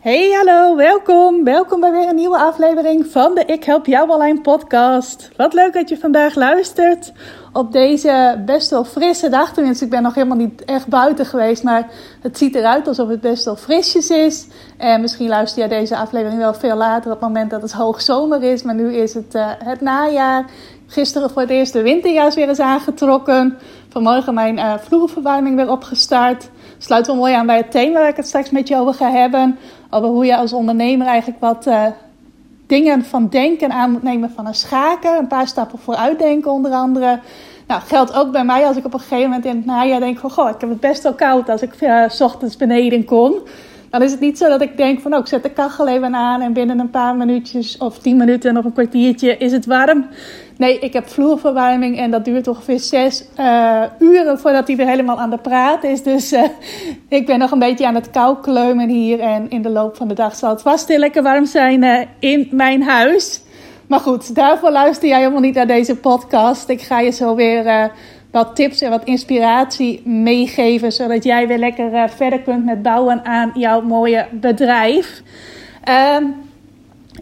Hey, hallo, welkom. Welkom bij weer een nieuwe aflevering van de Ik Help Jou Online podcast. Wat leuk dat je vandaag luistert op deze best wel frisse dag. Tenminste, ik ben nog helemaal niet echt buiten geweest, maar het ziet eruit alsof het best wel frisjes is. En misschien luister je deze aflevering wel veel later op het moment dat het hoogzomer is. Maar nu is het uh, het najaar. Gisteren voor het eerst de winterjaars weer eens aangetrokken. Vanmorgen mijn uh, vloerverwarming weer opgestart. Sluit wel mooi aan bij het thema waar ik het straks met je over ga hebben. Over hoe je als ondernemer eigenlijk wat uh, dingen van denken aan moet nemen van een schaken. Een paar stappen vooruit denken onder andere. Nou, geldt ook bij mij als ik op een gegeven moment in het najaar denk van... Goh, ik heb het best wel koud als ik uh, s ochtends beneden kom. Dan is het niet zo dat ik denk van... Oh, ik zet de kachel even aan en binnen een paar minuutjes of tien minuten of een kwartiertje is het warm. Nee, ik heb vloerverwarming en dat duurt ongeveer zes uh, uren voordat hij weer helemaal aan de praat is. Dus uh, ik ben nog een beetje aan het koukleumen hier. En in de loop van de dag zal het vast heel lekker warm zijn uh, in mijn huis. Maar goed, daarvoor luister jij helemaal niet naar deze podcast. Ik ga je zo weer wat tips en wat inspiratie meegeven. Zodat jij weer lekker verder kunt met bouwen aan jouw mooie bedrijf. Ehm,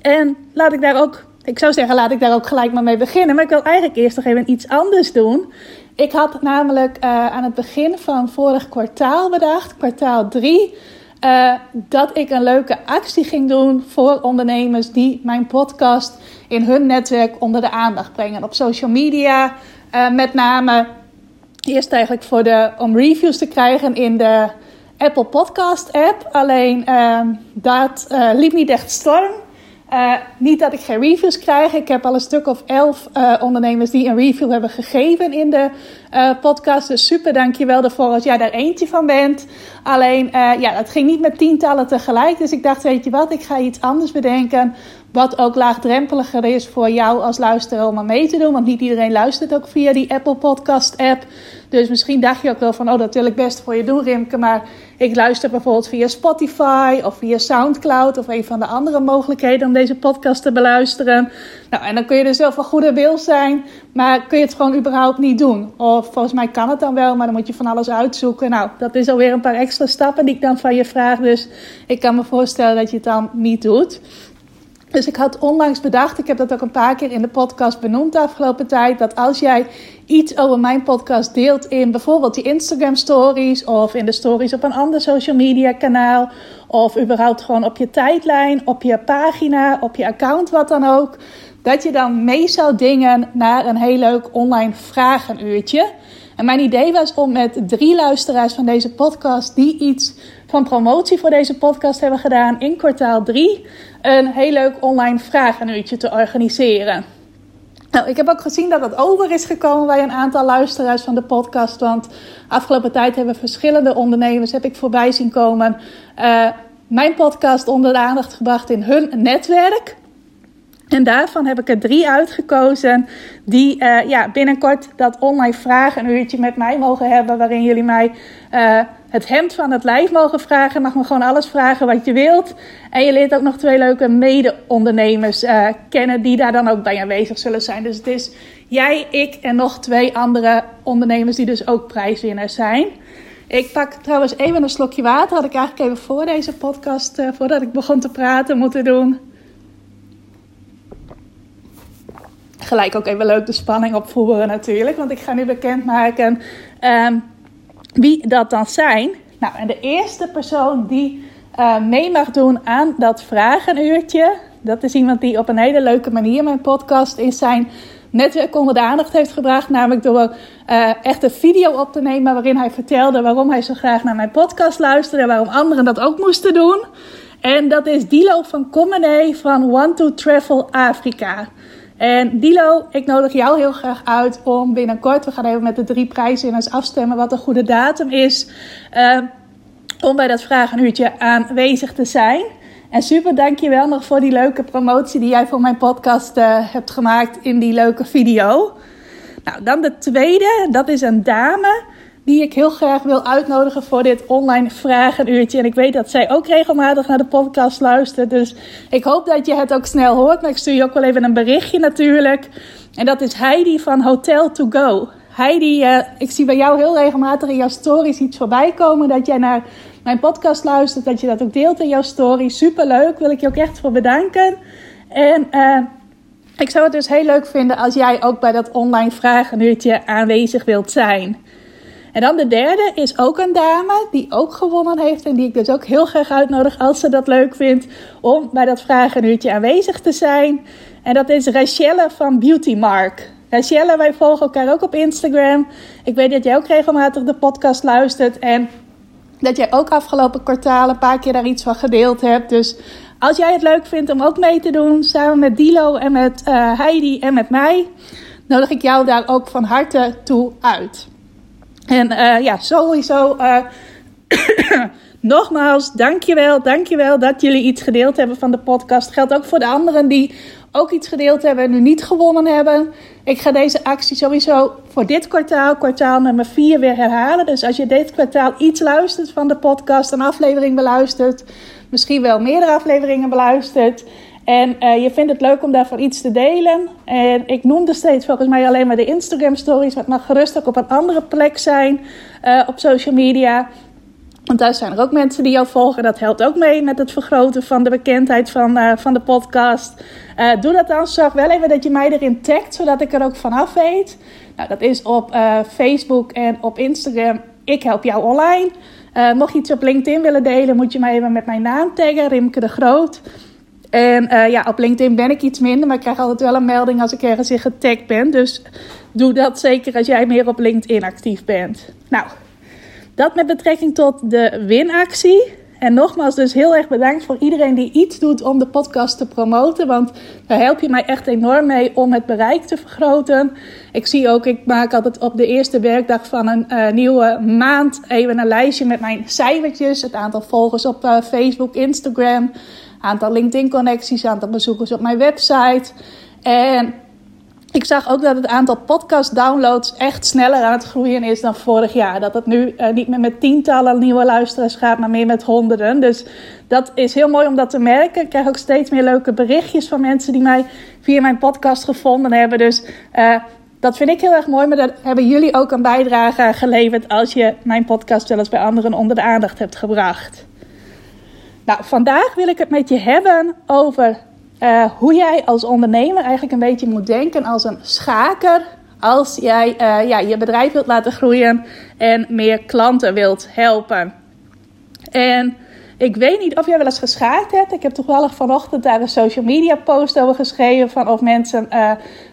en laat ik daar ook ik zou zeggen, laat ik daar ook gelijk maar mee beginnen. Maar ik wil eigenlijk eerst nog even iets anders doen. Ik had namelijk uh, aan het begin van vorig kwartaal bedacht, kwartaal 3, uh, dat ik een leuke actie ging doen voor ondernemers die mijn podcast in hun netwerk onder de aandacht brengen. Op social media, met name eerst eigenlijk voor de, om reviews te krijgen in de Apple Podcast app. Alleen dat liep niet echt storm. Uh, niet dat ik geen reviews krijg. Ik heb al een stuk of elf uh, ondernemers die een review hebben gegeven in de uh, podcast. Dus super, dankjewel ervoor als jij daar eentje van bent. Alleen, ja, dat ging niet met tientallen tegelijk. Dus ik dacht, weet je wat, ik ga iets anders bedenken. Wat ook laagdrempeliger is voor jou als luisteraar om mee te doen. Want niet iedereen luistert ook via die Apple Podcast app. Dus misschien dacht je ook wel van, oh, dat wil ik best voor je doen, Rimke. Maar ik luister bijvoorbeeld via Spotify of via Soundcloud of een van de andere mogelijkheden om deze podcast te beluisteren. Nou, en dan kun je dus wel van goede wil zijn, maar kun je het gewoon überhaupt niet doen. Of volgens mij kan het dan wel, maar dan moet je van alles uitzoeken. Nou, dat is alweer een paar extra stappen die ik dan van je vraag. Dus ik kan me voorstellen dat je het dan niet doet. Dus ik had onlangs bedacht, ik heb dat ook een paar keer in de podcast benoemd de afgelopen tijd, dat als jij iets over mijn podcast deelt in bijvoorbeeld die Instagram stories of in de stories op een ander social media kanaal of überhaupt gewoon op je tijdlijn, op je pagina, op je account, wat dan ook, dat je dan mee zou dingen naar een heel leuk online vragenuurtje. En mijn idee was om met drie luisteraars van deze podcast die iets van promotie voor deze podcast hebben gedaan in kwartaal 3 een heel leuk online vragenuurtje te organiseren. Nou, ik heb ook gezien dat dat over is gekomen bij een aantal luisteraars van de podcast. Want afgelopen tijd hebben verschillende ondernemers, heb ik voorbij zien komen, uh, mijn podcast onder de aandacht gebracht in hun netwerk. En daarvan heb ik er drie uitgekozen die uh, ja, binnenkort dat online vragen een uurtje met mij mogen hebben. Waarin jullie mij uh, het hemd van het lijf mogen vragen. Mag me gewoon alles vragen wat je wilt. En je leert ook nog twee leuke mede-ondernemers uh, kennen die daar dan ook bij aanwezig zullen zijn. Dus het is jij, ik en nog twee andere ondernemers die dus ook prijswinnaars zijn. Ik pak trouwens even een slokje water. Had ik eigenlijk even voor deze podcast, voordat ik begon te praten, moeten doen. Gelijk ook even leuk de spanning opvoeren natuurlijk. Want ik ga nu bekendmaken um, wie dat dan zijn. Nou, en de eerste persoon die uh, mee mag doen aan dat vragenuurtje... dat is iemand die op een hele leuke manier mijn podcast in zijn netwerk onder de aandacht heeft gebracht. Namelijk door uh, echt een video op te nemen waarin hij vertelde waarom hij zo graag naar mijn podcast luisterde... en waarom anderen dat ook moesten doen. En dat is Dilo van Commene van One to Travel Afrika. En Dilo, ik nodig jou heel graag uit om binnenkort, we gaan even met de drie prijzen afstemmen wat een goede datum is, uh, om bij dat vragenuurtje aanwezig te zijn. En super dankjewel nog voor die leuke promotie die jij voor mijn podcast uh, hebt gemaakt in die leuke video. Nou, dan de tweede, dat is een dame die ik heel graag wil uitnodigen voor dit online vragenuurtje. En ik weet dat zij ook regelmatig naar de podcast luistert. Dus ik hoop dat je het ook snel hoort. Maar ik stuur je ook wel even een berichtje natuurlijk. En dat is Heidi van Hotel to Go. Heidi, uh, ik zie bij jou heel regelmatig in jouw stories iets voorbij komen. Dat jij naar mijn podcast luistert. Dat je dat ook deelt in jouw story. Super leuk. Wil ik je ook echt voor bedanken. En uh, ik zou het dus heel leuk vinden als jij ook bij dat online vragenuurtje aanwezig wilt zijn. En dan de derde is ook een dame die ook gewonnen heeft. En die ik dus ook heel graag uitnodig als ze dat leuk vindt. Om bij dat vragenuurtje aanwezig te zijn. En dat is Rachelle van Beauty Mark. Rachelle, wij volgen elkaar ook op Instagram. Ik weet dat jij ook regelmatig de podcast luistert. En dat jij ook afgelopen kwartaal een paar keer daar iets van gedeeld hebt. Dus als jij het leuk vindt om ook mee te doen, samen met Dilo en met uh, Heidi en met mij, nodig ik jou daar ook van harte toe uit. En uh, ja, sowieso. Uh, nogmaals, dankjewel, dankjewel dat jullie iets gedeeld hebben van de podcast. Geldt ook voor de anderen die ook iets gedeeld hebben en nu niet gewonnen hebben. Ik ga deze actie sowieso voor dit kwartaal, kwartaal nummer 4, weer herhalen. Dus als je dit kwartaal iets luistert van de podcast, een aflevering beluistert, misschien wel meerdere afleveringen beluistert. En uh, je vindt het leuk om daarvan iets te delen. En ik noemde steeds volgens mij alleen maar de Instagram stories. Maar het mag gerust ook op een andere plek zijn uh, op social media. Want daar zijn er ook mensen die jou volgen. Dat helpt ook mee met het vergroten van de bekendheid van, uh, van de podcast. Doe dat dan. Zorg wel even dat je mij erin tagt, zodat ik er ook vanaf weet. Nou, dat is op Facebook en op Instagram. Ik help jou online. mocht je iets op LinkedIn willen delen, moet je mij even met mijn naam taggen, Rimke de Groot. En uh, ja, op LinkedIn ben ik iets minder, maar ik krijg altijd wel een melding als ik ergens in getagd ben. Dus doe dat zeker als jij meer op LinkedIn actief bent. Nou, dat met betrekking tot de winactie. En nogmaals, dus heel erg bedankt voor iedereen die iets doet om de podcast te promoten. Want daar help je mij echt enorm mee om het bereik te vergroten. Ik zie ook, ik maak altijd op de eerste werkdag van een uh, nieuwe maand even een lijstje met mijn cijfertjes. Het aantal volgers op uh, Facebook, Instagram aantal LinkedIn-connecties, aantal bezoekers op mijn website. En ik zag ook dat het aantal podcast-downloads echt sneller aan het groeien is dan vorig jaar. Dat het nu uh, niet meer met tientallen nieuwe luisteraars gaat, maar meer met honderden. Dus dat is heel mooi om dat te merken. Ik krijg ook steeds meer leuke berichtjes van mensen die mij via mijn podcast gevonden hebben. Dus uh, dat vind ik heel erg mooi, maar daar hebben jullie ook een bijdrage aan geleverd als je mijn podcast wel eens bij anderen onder de aandacht hebt gebracht. Nou, vandaag wil ik het met je hebben over uh, hoe jij als ondernemer eigenlijk een beetje moet denken als een schaker. Als jij uh, ja, je bedrijf wilt laten groeien en meer klanten wilt helpen. En ik weet niet of jij wel eens geschaakt hebt. Ik heb toevallig vanochtend daar een social media post over geschreven. Van of mensen uh,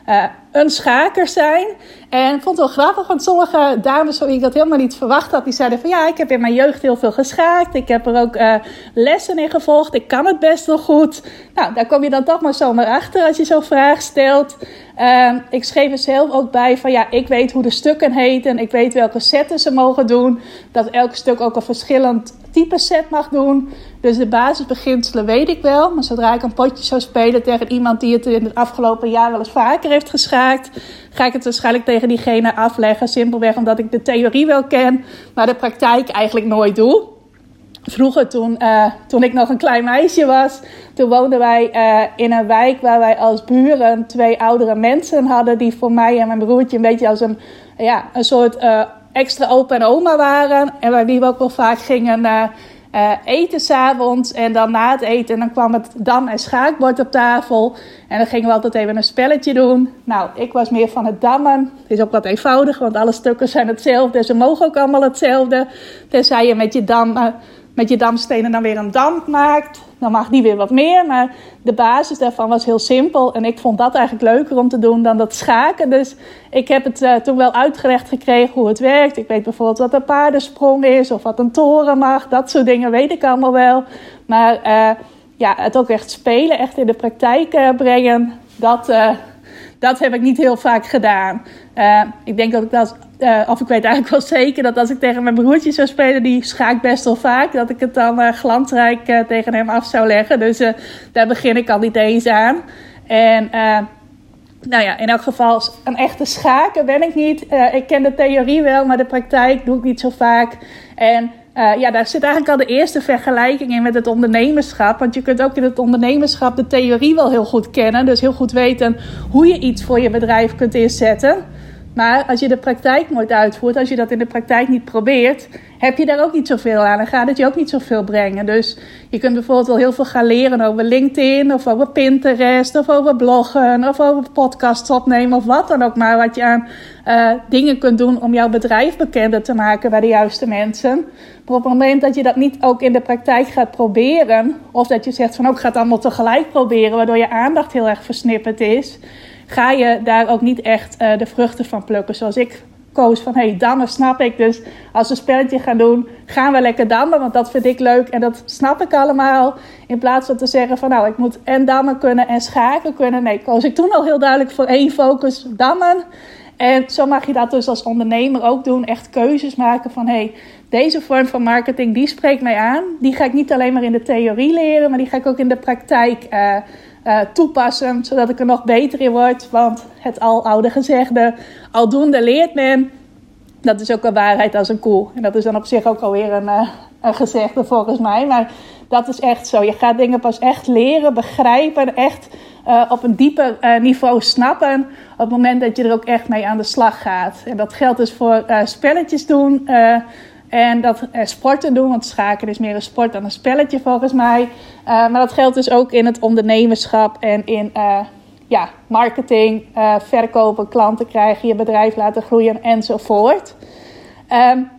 uh, een schaker zijn. En ik vond het wel grappig, want sommige dames, zoals ik dat helemaal niet verwacht had, die zeiden van ja, ik heb in mijn jeugd heel veel geschaakt. Ik heb er ook uh, lessen in gevolgd. Ik kan het best wel goed. Nou, daar kom je dan toch maar zomaar achter als je zo'n vraag stelt. Uh, ik schreef er zelf ook bij van ja, ik weet hoe de stukken heten. Ik weet welke setten ze mogen doen. Dat elk stuk ook een verschillend type set mag doen. Dus de basisbeginselen weet ik wel. Maar zodra ik een potje zou spelen tegen iemand die het in het afgelopen jaar wel eens vaker heeft geschaakt, ga ik het waarschijnlijk tegen diegene afleggen. Simpelweg omdat ik de theorie wel ken, maar de praktijk eigenlijk nooit doe. Vroeger, toen, uh, toen ik nog een klein meisje was, toen woonden wij uh, in een wijk waar wij als buren twee oudere mensen hadden. Die voor mij en mijn broertje een beetje als een, ja, een soort uh, extra opa en oma waren. En bij wie we ook wel vaak gingen uh, eten s'avonds. En dan na het eten, dan kwam het dam- en schaakbord op tafel. En dan gingen we altijd even een spelletje doen. Nou, ik was meer van het dammen. Het is ook wat eenvoudig, want alle stukken zijn hetzelfde. Ze mogen ook allemaal hetzelfde. Tenzij je met je dam met je damstenen dan weer een dam maakt. Dan mag die weer wat meer. Maar de basis daarvan was heel simpel. En ik vond dat eigenlijk leuker om te doen dan dat schaken. Dus ik heb het uh, toen wel uitgelegd gekregen hoe het werkt. Ik weet bijvoorbeeld wat een paardensprong is. Of wat een toren mag. Dat soort dingen weet ik allemaal wel. Maar uh, ja, het ook echt spelen, echt in de praktijk uh, brengen. Dat, dat heb ik niet heel vaak gedaan. ik denk dat ik dat uh, of ik weet eigenlijk wel zeker dat als ik tegen mijn broertje zou spelen, die schaakt best wel vaak, dat ik het dan uh, glansrijk uh, tegen hem af zou leggen. Dus daar begin ik al niet eens aan. En nou ja, in elk geval, een echte schaker ben ik niet. ik ken de theorie wel, maar de praktijk doe ik niet zo vaak. En ja, daar zit eigenlijk al de eerste vergelijking in met het ondernemerschap. Want je kunt ook in het ondernemerschap de theorie wel heel goed kennen. Dus heel goed weten hoe je iets voor je bedrijf kunt inzetten. Maar als je de praktijk nooit uitvoert, als je dat in de praktijk niet probeert, heb je daar ook niet zoveel aan. Dan gaat het je ook niet zoveel brengen. Dus je kunt bijvoorbeeld wel heel veel gaan leren over LinkedIn, of over Pinterest, of over bloggen, of over podcasts opnemen, of wat dan ook maar. Wat je aan uh, dingen kunt doen om jouw bedrijf bekender te maken bij de juiste mensen. Maar op het moment dat je dat niet ook in de praktijk gaat proberen, of dat je zegt van ook oh, ga het allemaal tegelijk proberen, waardoor je aandacht heel erg versnipperd is ga je daar ook niet echt uh, de vruchten van plukken. Zoals ik koos van, hé, hey, dammen snap ik. Dus als we een spelletje gaan doen, gaan we lekker dammen. Want dat vind ik leuk en dat snap ik allemaal. In plaats van te zeggen van, nou, ik moet en dammen kunnen en schaken kunnen. Nee, koos ik toen al heel duidelijk voor één focus, dammen. En zo mag je dat dus als ondernemer ook doen. Echt keuzes maken van, hé, hey, deze vorm van marketing, die spreekt mij aan. Die ga ik niet alleen maar in de theorie leren, maar die ga ik ook in de praktijk uh, uh, toepassen, zodat ik er nog beter in word. Want het al oude gezegde, aldoende leert men. Dat is ook een waarheid als een koe. En dat is dan op zich ook alweer een, uh, een gezegde volgens mij. Maar dat is echt zo. Je gaat dingen pas echt leren, begrijpen, echt uh, op een dieper niveau snappen. Op het moment dat je er ook echt mee aan de slag gaat. En dat geldt dus voor spelletjes doen. En dat uh, sporten doen, want schaken is meer een sport dan een spelletje volgens mij. Uh, maar dat geldt dus ook in het ondernemerschap en in uh, ja, marketing, verkopen, klanten krijgen, je bedrijf laten groeien enzovoort. Um,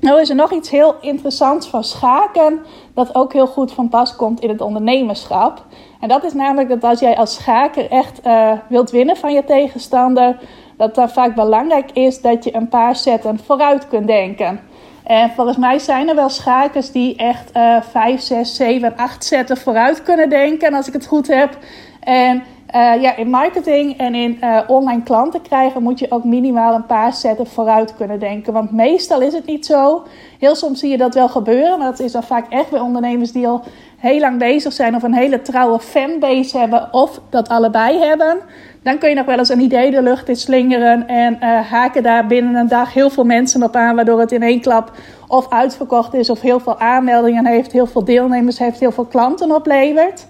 nou is er nog iets heel interessants van schaken, dat ook heel goed van pas komt in het ondernemerschap. En dat is namelijk dat als jij als schaker echt wilt winnen van je tegenstander, dat dan vaak belangrijk is dat je een paar zetten vooruit kunt denken. En volgens mij zijn er wel schakers die echt uh, 5, 6, 7, 8 zetten vooruit kunnen denken, als ik het goed heb. En uh, ja, in marketing en in uh, online klanten krijgen moet je ook minimaal een paar zetten vooruit kunnen denken. Want meestal is het niet zo. Heel soms zie je dat wel gebeuren, maar dat is dan vaak echt bij ondernemers die al heel lang bezig zijn of een hele trouwe fanbase hebben of dat allebei hebben. Dan kun je nog wel eens een idee de lucht in slingeren en uh, haken daar binnen een dag heel veel mensen op aan, waardoor het in één klap of uitverkocht is of heel veel aanmeldingen heeft, heel veel deelnemers heeft, heel veel klanten oplevert.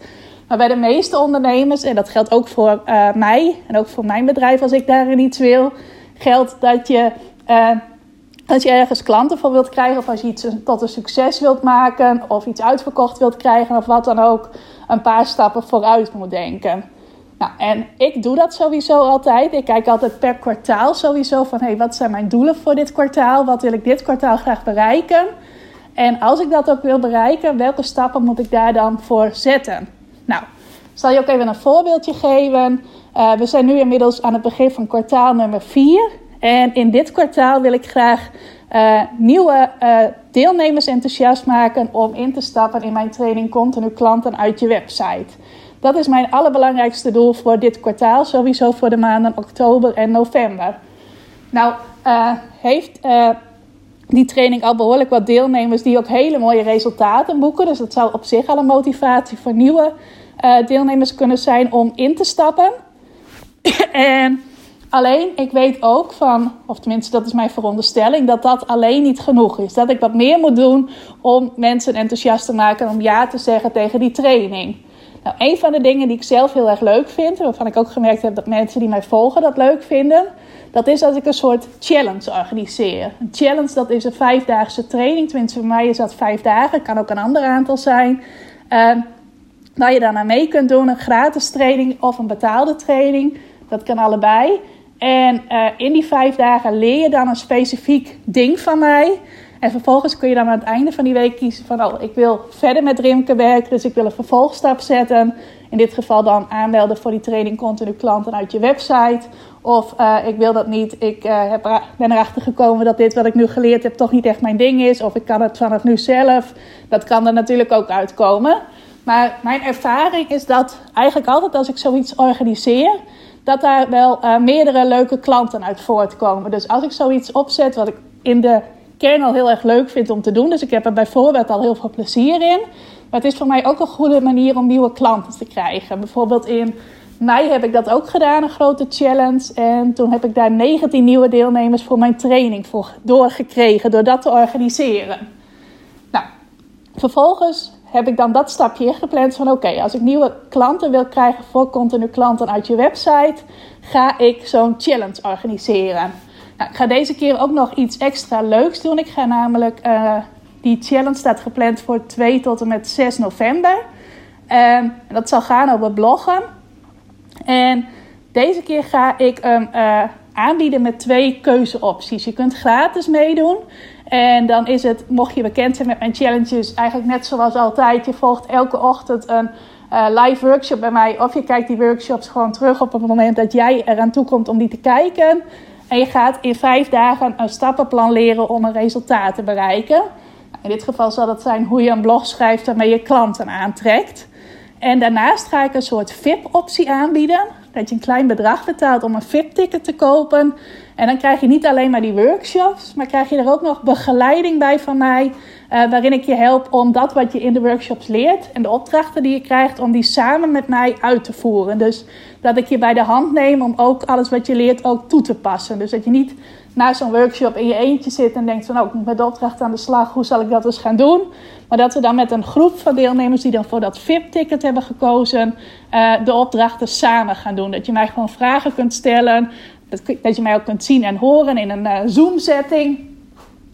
Maar bij de meeste ondernemers, en dat geldt ook voor uh, mij en ook voor mijn bedrijf als ik daarin iets wil, geldt dat je uh, als je ergens klanten voor wilt krijgen, of als je iets tot een succes wilt maken, of iets uitverkocht wilt krijgen, of wat dan ook, een paar stappen vooruit moet denken. Nou, en ik doe dat sowieso altijd. Ik kijk altijd per kwartaal sowieso van, hey, wat zijn mijn doelen voor dit kwartaal? Wat wil ik dit kwartaal graag bereiken? En als ik dat ook wil bereiken, welke stappen moet ik daar dan voor zetten? Nou, zal je ook even een voorbeeldje geven. Uh, we zijn nu inmiddels aan het begin van kwartaal nummer 4. En in dit kwartaal wil ik graag uh, nieuwe uh, deelnemers enthousiast maken om in te stappen in mijn training Continu Klanten uit je website. Dat is mijn allerbelangrijkste doel voor dit kwartaal, sowieso voor de maanden oktober en november. Nou, uh, heeft die training al behoorlijk wat deelnemers die ook hele mooie resultaten boeken. Dus dat zou op zich al een motivatie voor nieuwe deelnemers kunnen zijn om in te stappen. en Alleen, ik weet ook van, of tenminste dat is mijn veronderstelling, dat dat alleen niet genoeg is. Dat ik wat meer moet doen om mensen enthousiast te maken om ja te zeggen tegen die training. Nou, een van de dingen die ik zelf heel erg leuk vind, waarvan ik ook gemerkt heb dat mensen die mij volgen dat leuk vinden, dat is dat ik een soort challenge organiseer. Een challenge, dat is een vijfdaagse training. Tenminste, voor mij is dat vijf dagen. kan ook een ander aantal zijn. Uh, waar je daarna mee kunt doen, een gratis training of een betaalde training. Dat kan allebei. En uh, in die vijf dagen leer je dan een specifiek ding van mij. En vervolgens kun je dan aan het einde van die week kiezen van... oh, ik wil verder met Rimke werken, dus ik wil een vervolgstap zetten. In dit geval dan aanmelden voor die training continu klanten uit je website. Of uh, ik wil dat niet, ik heb, ben erachter gekomen dat dit wat ik nu geleerd heb toch niet echt mijn ding is. Of ik kan het vanaf nu zelf. Dat kan er natuurlijk ook uitkomen. Maar mijn ervaring is dat eigenlijk altijd als ik zoiets organiseer dat daar wel uh, meerdere leuke klanten uit voortkomen. Dus als ik zoiets opzet, wat ik in de kern al heel erg leuk vind om te doen, dus ik heb er bijvoorbeeld al heel veel plezier in. Maar het is voor mij ook een goede manier om nieuwe klanten te krijgen. Bijvoorbeeld in mei heb ik dat ook gedaan, een grote challenge. En toen heb ik daar 19 nieuwe deelnemers voor mijn training voor doorgekregen, door dat te organiseren. Nou, vervolgens heb ik dan dat stapje ingepland van oké, als ik nieuwe klanten wil krijgen voor continu klanten uit je website, ga ik zo'n challenge organiseren. Nou, ik ga deze keer ook nog iets extra leuks doen. Ik ga namelijk, uh, die challenge staat gepland voor 2 tot en met 6 november. en dat zal gaan over bloggen. En deze keer ga ik hem uh, aanbieden met twee keuzeopties. Je kunt gratis meedoen. En dan is het, mocht je bekend zijn met mijn challenges, eigenlijk net zoals altijd. Je volgt elke ochtend een uh, live workshop bij mij. Of je kijkt die workshops gewoon terug op het moment dat jij eraan toe komt om die te kijken. En je gaat in vijf dagen een stappenplan leren om een resultaat te bereiken. In dit geval zal dat zijn hoe je een blog schrijft waarmee je klanten aantrekt. En daarnaast ga ik een soort VIP-optie aanbieden. Dat je een klein bedrag betaalt om een VIP-ticket te kopen. En dan krijg je niet alleen maar die workshops, maar krijg je er ook nog begeleiding bij van mij. Uh, waarin ik je help om dat wat je in de workshops leert en de opdrachten die je krijgt, om die samen met mij uit te voeren. Dus dat ik je bij de hand neem om ook alles wat je leert ook toe te passen. Dus dat je niet na zo'n workshop in je eentje zit en denkt van oh, ik moet met de opdracht aan de slag, hoe zal ik dat eens gaan doen? Maar dat we dan met een groep van deelnemers die dan voor dat VIP-ticket hebben gekozen, uh, de opdrachten samen gaan doen. Dat je mij gewoon vragen kunt stellen, dat, je mij ook kunt zien en horen in een uh, Zoom-setting.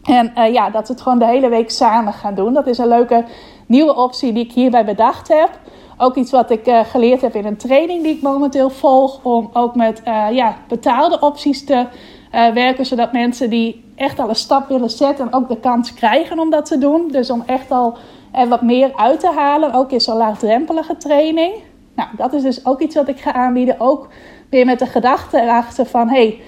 En uh, ja, dat we het gewoon de hele week samen gaan doen. Dat is een leuke nieuwe optie die ik hierbij bedacht heb. Ook iets wat ik uh, geleerd heb in een training die ik momenteel volg. Om ook met ja, betaalde opties te werken. Zodat mensen die echt al een stap willen zetten ook de kans krijgen om dat te doen. Dus om echt al er wat meer uit te halen. Ook in zo'n laagdrempelige training. Nou, dat is dus ook iets wat ik ga aanbieden. Ook weer met de gedachte erachter van... Hey,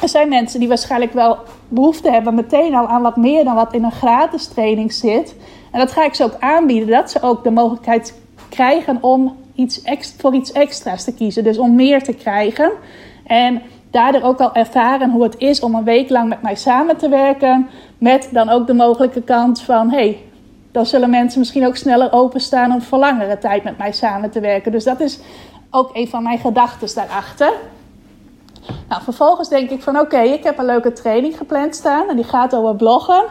er zijn mensen die waarschijnlijk wel behoefte hebben meteen al aan wat meer dan wat in een gratis training zit. En dat ga ik ze ook aanbieden, dat ze ook de mogelijkheid krijgen om iets voor iets extra's te kiezen. Dus om meer te krijgen. En daardoor ook al ervaren hoe het is om een week lang met mij samen te werken. Met dan ook de mogelijke kant van: hey, dan zullen mensen misschien ook sneller openstaan om voor langere tijd met mij samen te werken. Dus dat is ook een van mijn gedachten daarachter. Nou, vervolgens denk ik van oké, ik heb een leuke training gepland staan en die gaat over bloggen.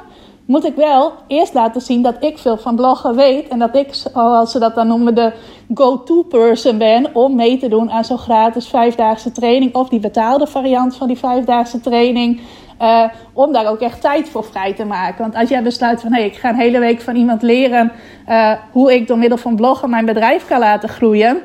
Moet ik wel eerst laten zien dat ik veel van bloggen weet en dat ik, zoals ze dat dan noemen, de go-to person ben om mee te doen aan zo'n gratis vijfdaagse training of die betaalde variant van die vijfdaagse training. Uh, om daar ook echt tijd voor vrij te maken. Want als jij besluit van hé, ik ga een hele week van iemand leren uh, hoe ik door middel van bloggen mijn bedrijf kan laten groeien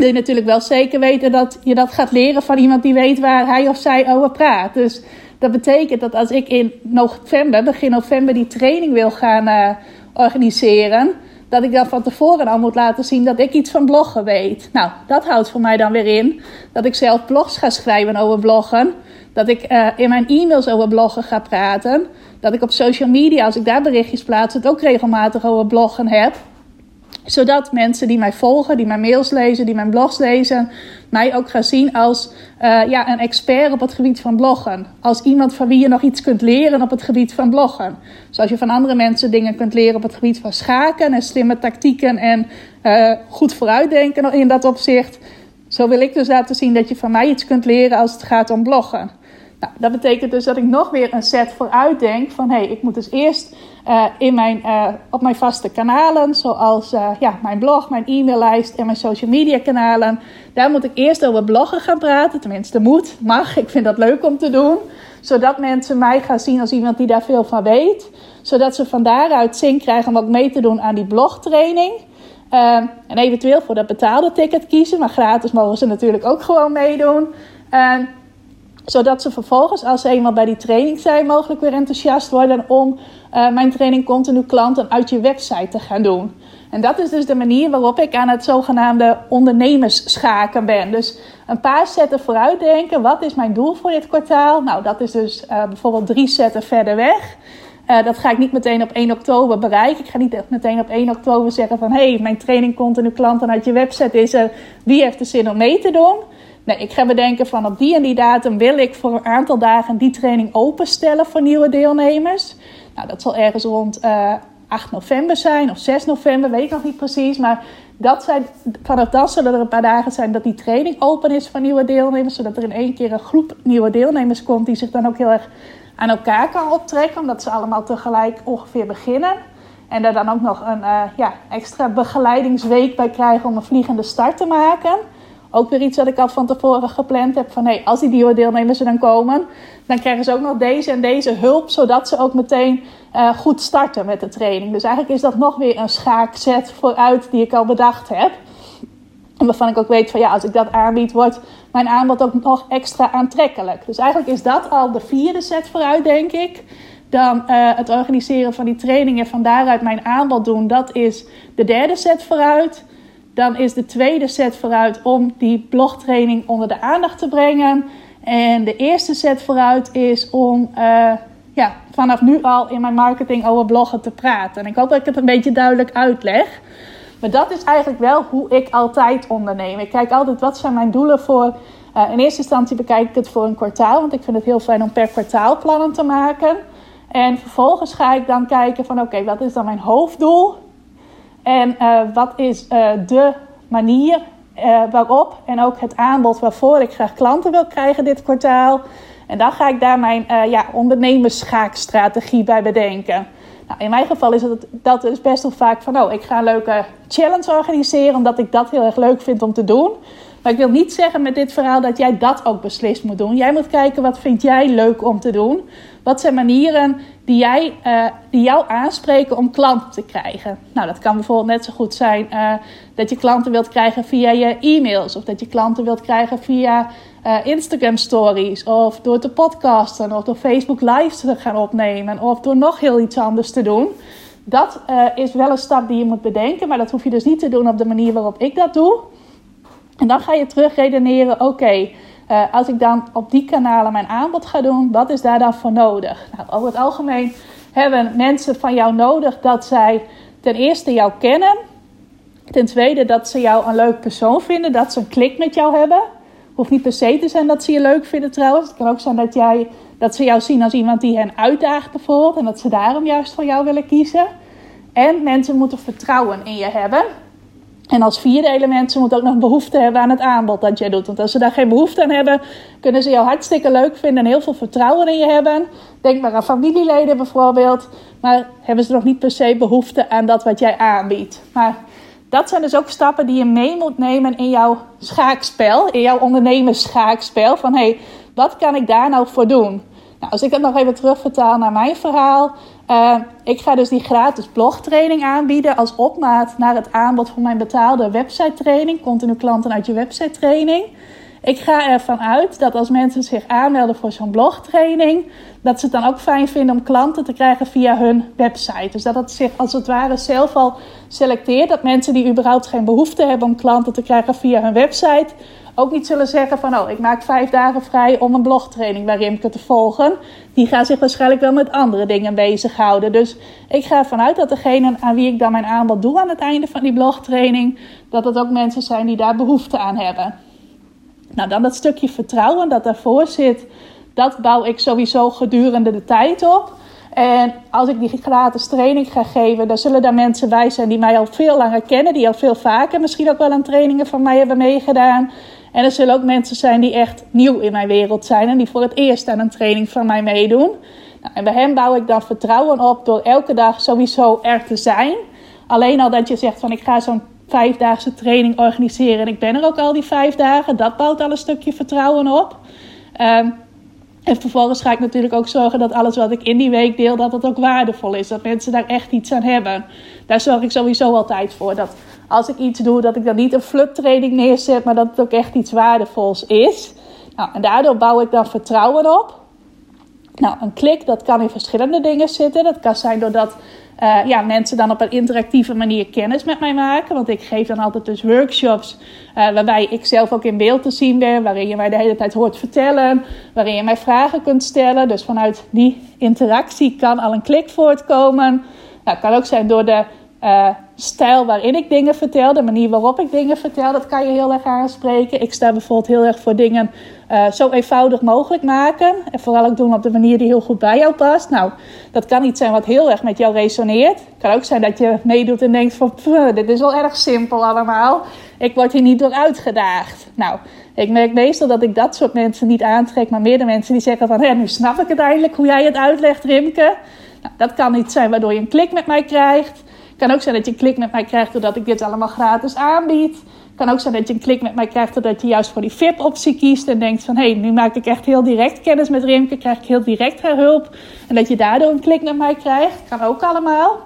wil natuurlijk wel zeker weten dat je dat gaat leren van iemand die weet waar hij of zij over praat. Dus dat betekent dat als ik in november, begin november, die training wil gaan uh, organiseren, dat ik dan van tevoren al moet laten zien dat ik iets van bloggen weet. Nou, dat houdt voor mij dan weer in dat ik zelf blogs ga schrijven over bloggen. Dat ik uh, in mijn e-mails over bloggen ga praten. Dat ik op social media, als ik daar berichtjes plaats, het ook regelmatig over bloggen heb zodat mensen die mij volgen, die mijn mails lezen, die mijn blogs lezen, mij ook gaan zien als uh, ja, een expert op het gebied van bloggen. Als iemand van wie je nog iets kunt leren op het gebied van bloggen. Zoals je van andere mensen dingen kunt leren op het gebied van schaken en slimme tactieken en uh, goed vooruitdenken in dat opzicht. Zo wil ik dus laten zien dat je van mij iets kunt leren als het gaat om bloggen. Nou, dat betekent dus dat ik nog weer een set vooruit denk van hé, hey, ik moet dus eerst uh, in mijn, uh, op mijn vaste kanalen, zoals uh, ja, mijn blog, mijn e-maillijst en mijn social media kanalen. Daar moet ik eerst over bloggen gaan praten, tenminste moet, mag. Ik vind dat leuk om te doen, zodat mensen mij gaan zien als iemand die daar veel van weet. Zodat ze van daaruit zin krijgen om ook mee te doen aan die blogtraining. en eventueel voor dat betaalde ticket kiezen, maar gratis mogen ze natuurlijk ook gewoon meedoen zodat ze vervolgens, als ze eenmaal bij die training zijn, mogelijk weer enthousiast worden om uh, mijn training continu klanten uit je website te gaan doen. En dat is dus de manier waarop ik aan het zogenaamde ondernemersschaken ben. Dus een paar zetten vooruitdenken. Wat is mijn doel voor dit kwartaal? Nou, dat is dus uh, bijvoorbeeld drie zetten verder weg. Uh, dat ga ik niet meteen op 1 oktober bereiken. Ik ga niet meteen op 1 oktober zeggen van... hé, hey, mijn training continu klanten uit je website is er. Wie heeft de zin om mee te doen? Nee, ik ga bedenken van op die en die datum wil ik voor een aantal dagen die training openstellen voor nieuwe deelnemers. Nou, dat zal ergens rond uh, 8 november zijn of 6 november, weet ik nog niet precies. Maar dat zijn, vanaf dan zullen er een paar dagen zijn dat die training open is voor nieuwe deelnemers. Zodat er in één keer een groep nieuwe deelnemers komt die zich dan ook heel erg aan elkaar kan optrekken. Omdat ze allemaal tegelijk ongeveer beginnen. En daar dan ook nog een uh, ja, extra begeleidingsweek bij krijgen om een vliegende start te maken. Ook weer iets wat ik al van tevoren gepland heb. Van hey, als die nieuwe deelnemers er dan komen, dan krijgen ze ook nog deze en deze hulp. Zodat ze ook meteen uh, goed starten met de training. Dus eigenlijk is dat nog weer een schaakzet vooruit die ik al bedacht heb. En waarvan ik ook weet van ja, als ik dat aanbied, wordt mijn aanbod ook nog extra aantrekkelijk. Dus eigenlijk is dat al de vierde set vooruit, denk ik. Dan uh, het organiseren van die trainingen, van daaruit mijn aanbod doen, dat is de derde set vooruit. Dan is de tweede set vooruit om die blogtraining onder de aandacht te brengen. En de eerste set vooruit is om uh, ja, vanaf nu al in mijn marketing over bloggen te praten. En ik hoop dat ik het een beetje duidelijk uitleg. Maar dat is eigenlijk wel hoe ik altijd onderneem. Ik kijk altijd wat zijn mijn doelen voor. Uh, in eerste instantie bekijk ik het voor een kwartaal, want ik vind het heel fijn om per kwartaal plannen te maken. En vervolgens ga ik dan kijken van oké, wat is dan mijn hoofddoel? En uh, wat is uh, de manier waarop en ook het aanbod waarvoor ik graag klanten wil krijgen dit kwartaal. En dan ga ik daar mijn ja, ondernemersschaakstrategie bij bedenken. Nou, in mijn geval is dat best wel vaak van, oh, ik ga een leuke challenge organiseren, omdat ik dat heel erg leuk vind om te doen. Maar ik wil niet zeggen met dit verhaal dat jij dat ook beslist moet doen. Jij moet kijken wat vind jij leuk om te doen. Wat zijn manieren die, jij, uh, die jou aanspreken om klanten te krijgen? Nou, dat kan bijvoorbeeld net zo goed zijn uh, dat je klanten wilt krijgen via je e-mails. Of dat je klanten wilt krijgen via uh, Instagram stories. Of door te podcasten. Of door Facebook lives te gaan opnemen. Of door nog heel iets anders te doen. Dat is wel een stap die je moet bedenken. Maar dat hoef je dus niet te doen op de manier waarop ik dat doe. En dan ga je terug redeneren, oké, uh, als ik dan op die kanalen mijn aanbod ga doen, wat is daar dan voor nodig? Nou, over het algemeen hebben mensen van jou nodig dat zij ten eerste jou kennen. Ten tweede dat ze jou een leuk persoon vinden, dat ze een klik met jou hebben. Hoeft niet per se te zijn dat ze je leuk vinden trouwens. Het kan ook zijn dat, jij, dat ze jou zien als iemand die hen uitdaagt bijvoorbeeld. En dat ze daarom juist voor jou willen kiezen. En mensen moeten vertrouwen in je hebben. En als vierde element, ze moeten ook nog behoefte hebben aan het aanbod dat jij doet. Want als ze daar geen behoefte aan hebben, kunnen ze jou hartstikke leuk vinden en heel veel vertrouwen in je hebben. Denk maar aan familieleden bijvoorbeeld. Maar hebben ze nog niet per se behoefte aan dat wat jij aanbiedt. Maar dat zijn dus ook stappen die je mee moet nemen in jouw schaakspel, in jouw ondernemersschaakspel. Van hé, hey, wat kan ik daar nou voor doen? Nou, als ik het nog even terugvertaal naar mijn verhaal. Uh, ik ga dus die gratis blogtraining aanbieden als opmaat naar het aanbod van mijn betaalde website training. Continu klanten uit je website training. Ik ga ervan uit dat als mensen zich aanmelden voor zo'n blogtraining, dat ze het dan ook fijn vinden om klanten te krijgen via hun website. Dus dat het zich als het ware zelf al selecteert. Dat mensen die überhaupt geen behoefte hebben om klanten te krijgen via hun website, ook niet zullen zeggen van oh, ik maak vijf dagen vrij om een blogtraining bij Rimke te volgen. Die gaan zich waarschijnlijk wel met andere dingen bezighouden. Dus ik ga ervan uit dat degene aan wie ik dan mijn aanbod doe aan het einde van die blogtraining, dat het ook mensen zijn die daar behoefte aan hebben. Nou, dan dat stukje vertrouwen dat daarvoor zit, dat bouw ik sowieso gedurende de tijd op. En als ik die gratis training ga geven, dan zullen daar mensen bij zijn die mij al veel langer kennen, die al veel vaker misschien ook wel aan trainingen van mij hebben meegedaan. En er zullen ook mensen zijn die echt nieuw in mijn wereld zijn en die voor het eerst aan een training van mij meedoen. Nou, en bij hen bouw ik dan vertrouwen op door elke dag sowieso er te zijn. Alleen al dat je zegt van ik ga zo'n vijfdaagse training organiseren en ik ben er ook al die vijf dagen, dat bouwt al een stukje vertrouwen op. Um, en vervolgens ga ik natuurlijk ook zorgen dat alles wat ik in die week deel, dat het ook waardevol is. Dat mensen daar echt iets aan hebben. Daar zorg ik sowieso altijd voor. Dat als ik iets doe, dat ik dan niet een fluttraining neerzet, maar dat het ook echt iets waardevols is. Nou, en daardoor bouw ik dan vertrouwen op. Nou, een klik, dat kan in verschillende dingen zitten. Dat kan zijn doordat uh, ja, mensen dan op een interactieve manier kennis met mij maken. Want ik geef dan altijd dus workshops uh, waarbij ik zelf ook in beeld te zien ben. Waarin je mij de hele tijd hoort vertellen. Waarin je mij vragen kunt stellen. Dus vanuit die interactie kan al een klik voortkomen. Nou, kan ook zijn door de uh, stijl waarin ik dingen vertel, de manier waarop ik dingen vertel, dat kan je heel erg aanspreken. Ik sta bijvoorbeeld heel erg voor dingen uh, zo eenvoudig mogelijk maken. En vooral ook doen op de manier die heel goed bij jou past. Nou, dat kan niet zijn wat heel erg met jou resoneert. Het kan ook zijn dat je meedoet en denkt van, dit is wel erg simpel allemaal. Ik word hier niet door uitgedaagd. Nou, ik merk meestal dat ik dat soort mensen niet aantrek, maar meer de mensen die zeggen van, hé, nu snap ik het eindelijk hoe jij het uitlegt, Rimke. Nou, dat kan niet zijn waardoor je een klik met mij krijgt kan ook zijn dat je een klik met mij krijgt doordat ik dit allemaal gratis aanbied. kan ook zijn dat je een klik met mij krijgt doordat je juist voor die VIP-optie kiest en denkt van hé, hey, nu maak ik echt heel direct kennis met Rimke, krijg ik heel direct haar hulp. En dat je daardoor een klik met mij krijgt, kan ook allemaal.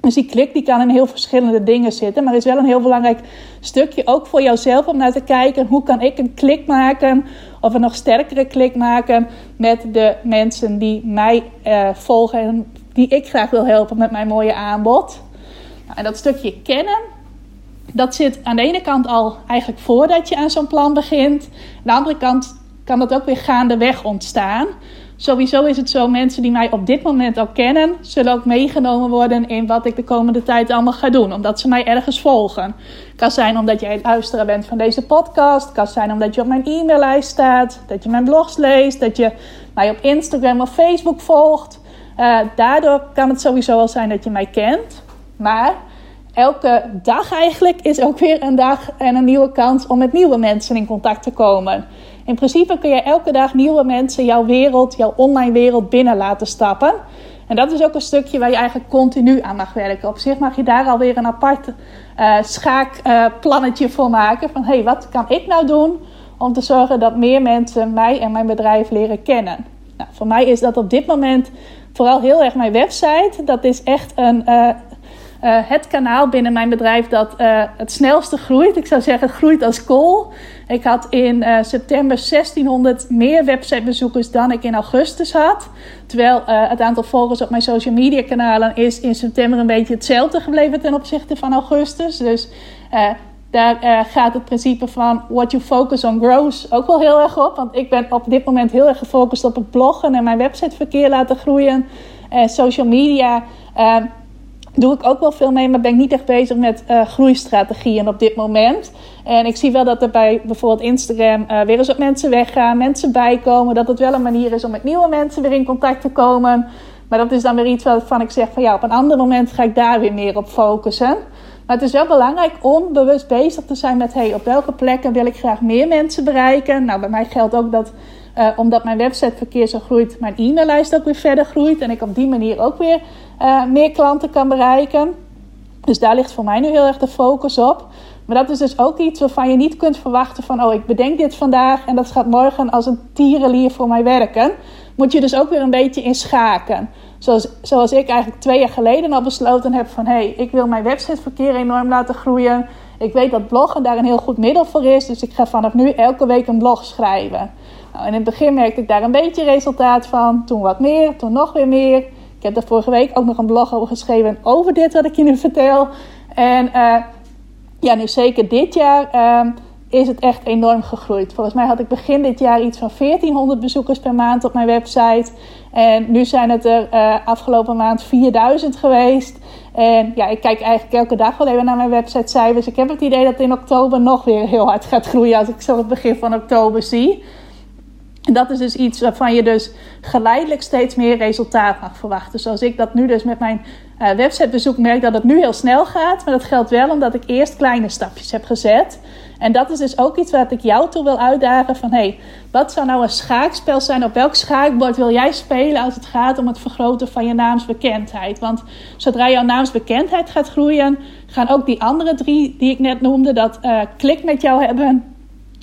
Dus die klik die kan in heel verschillende dingen zitten, maar is wel een heel belangrijk stukje ook voor jouzelf om naar te kijken hoe kan ik een klik maken of een nog sterkere klik maken met de mensen die mij uh, volgen en die ik graag wil helpen met mijn mooie aanbod. Nou, en dat stukje kennen, dat zit aan de ene kant al eigenlijk voordat je aan zo'n plan begint. Aan de andere kant kan dat ook weer gaandeweg ontstaan. Sowieso is het zo, mensen die mij op dit moment al kennen, zullen ook meegenomen worden in wat ik de komende tijd allemaal ga doen. Omdat ze mij ergens volgen. Kan zijn omdat jij luisteren bent van deze podcast. Kan zijn omdat je op mijn e-maillijst staat. Dat je mijn blogs leest. Dat je mij op Instagram of Facebook volgt. Uh, daardoor kan het sowieso wel zijn dat je mij kent. Maar elke dag eigenlijk is ook weer een dag en een nieuwe kans om met nieuwe mensen in contact te komen. In principe kun je elke dag nieuwe mensen jouw wereld, jouw online wereld binnen laten stappen. En dat is ook een stukje waar je eigenlijk continu aan mag werken. Op zich mag je daar alweer een apart uh, schaakplannetje voor maken. Van hey, wat kan ik nou doen om te zorgen dat meer mensen mij en mijn bedrijf leren kennen? Nou, voor mij is dat op dit moment vooral heel erg mijn website. Dat is echt een, uh, uh, het kanaal binnen mijn bedrijf dat uh, het snelste groeit. Ik zou zeggen, het groeit als kool. Ik had in uh, september 1600 meer websitebezoekers dan ik in augustus had. Terwijl het aantal volgers op mijn social media kanalen is in september een beetje hetzelfde gebleven ten opzichte van augustus. Dus daar gaat het principe van what you focus on grows ook wel heel erg op. Want ik ben op dit moment heel erg gefocust op het bloggen en mijn websiteverkeer laten groeien. social media doe ik ook wel veel mee, maar ben ik niet echt bezig met uh, groeistrategieën op dit moment. En ik zie wel dat er bij bijvoorbeeld Instagram uh, weer eens wat mensen weggaan, mensen bijkomen. Dat het wel een manier is om met nieuwe mensen weer in contact te komen. Maar dat is dan weer iets waarvan ik zeg van ja, op een ander moment ga ik daar weer meer op focussen. Maar het is wel belangrijk om bewust bezig te zijn met hey, op welke plekken wil ik graag meer mensen bereiken. Nou, bij mij geldt ook dat uh, omdat mijn websiteverkeer zo groeit, mijn e-maillijst ook weer verder groeit. En ik op die manier ook weer uh, meer klanten kan bereiken. Dus daar ligt voor mij nu heel erg de focus op. Maar dat is dus ook iets waarvan je niet kunt verwachten van... oh, ik bedenk dit vandaag en dat gaat morgen als een tierenlier voor mij werken. Moet je dus ook weer een beetje inschaken. Zoals, zoals ik eigenlijk twee jaar geleden al besloten heb van... hé, hey, ik wil mijn websiteverkeer enorm laten groeien. Ik weet dat bloggen daar een heel goed middel voor is. Dus ik ga vanaf nu elke week een blog schrijven. Nou, in het begin merkte ik daar een beetje resultaat van. Toen wat meer, toen nog weer meer. Ik heb daar vorige week ook nog een blog over geschreven over dit wat ik je nu vertel. En uh, ja, nu zeker dit jaar uh, is het echt enorm gegroeid. Volgens mij had ik begin dit jaar iets van 1400 bezoekers per maand op mijn website. En nu zijn het er uh, afgelopen maand 4000 geweest. En ja, ik kijk eigenlijk elke dag wel even naar mijn websitecijfers. Ik heb het idee dat in oktober nog weer heel hard gaat groeien als ik zo het begin van oktober zie. En dat is dus iets waarvan je dus geleidelijk steeds meer resultaat mag verwachten. Zoals ik dat nu dus met mijn uh, websitebezoek merk dat het nu heel snel gaat. Maar dat geldt wel omdat ik eerst kleine stapjes heb gezet. En dat is dus ook iets wat ik jou toe wil uitdagen van... hey, wat zou nou een schaakspel zijn? Op welk schaakbord wil jij spelen als het gaat om het vergroten van je naamsbekendheid? Want zodra jouw naamsbekendheid gaat groeien... gaan ook die andere drie die ik net noemde... dat uh, klik met jou hebben,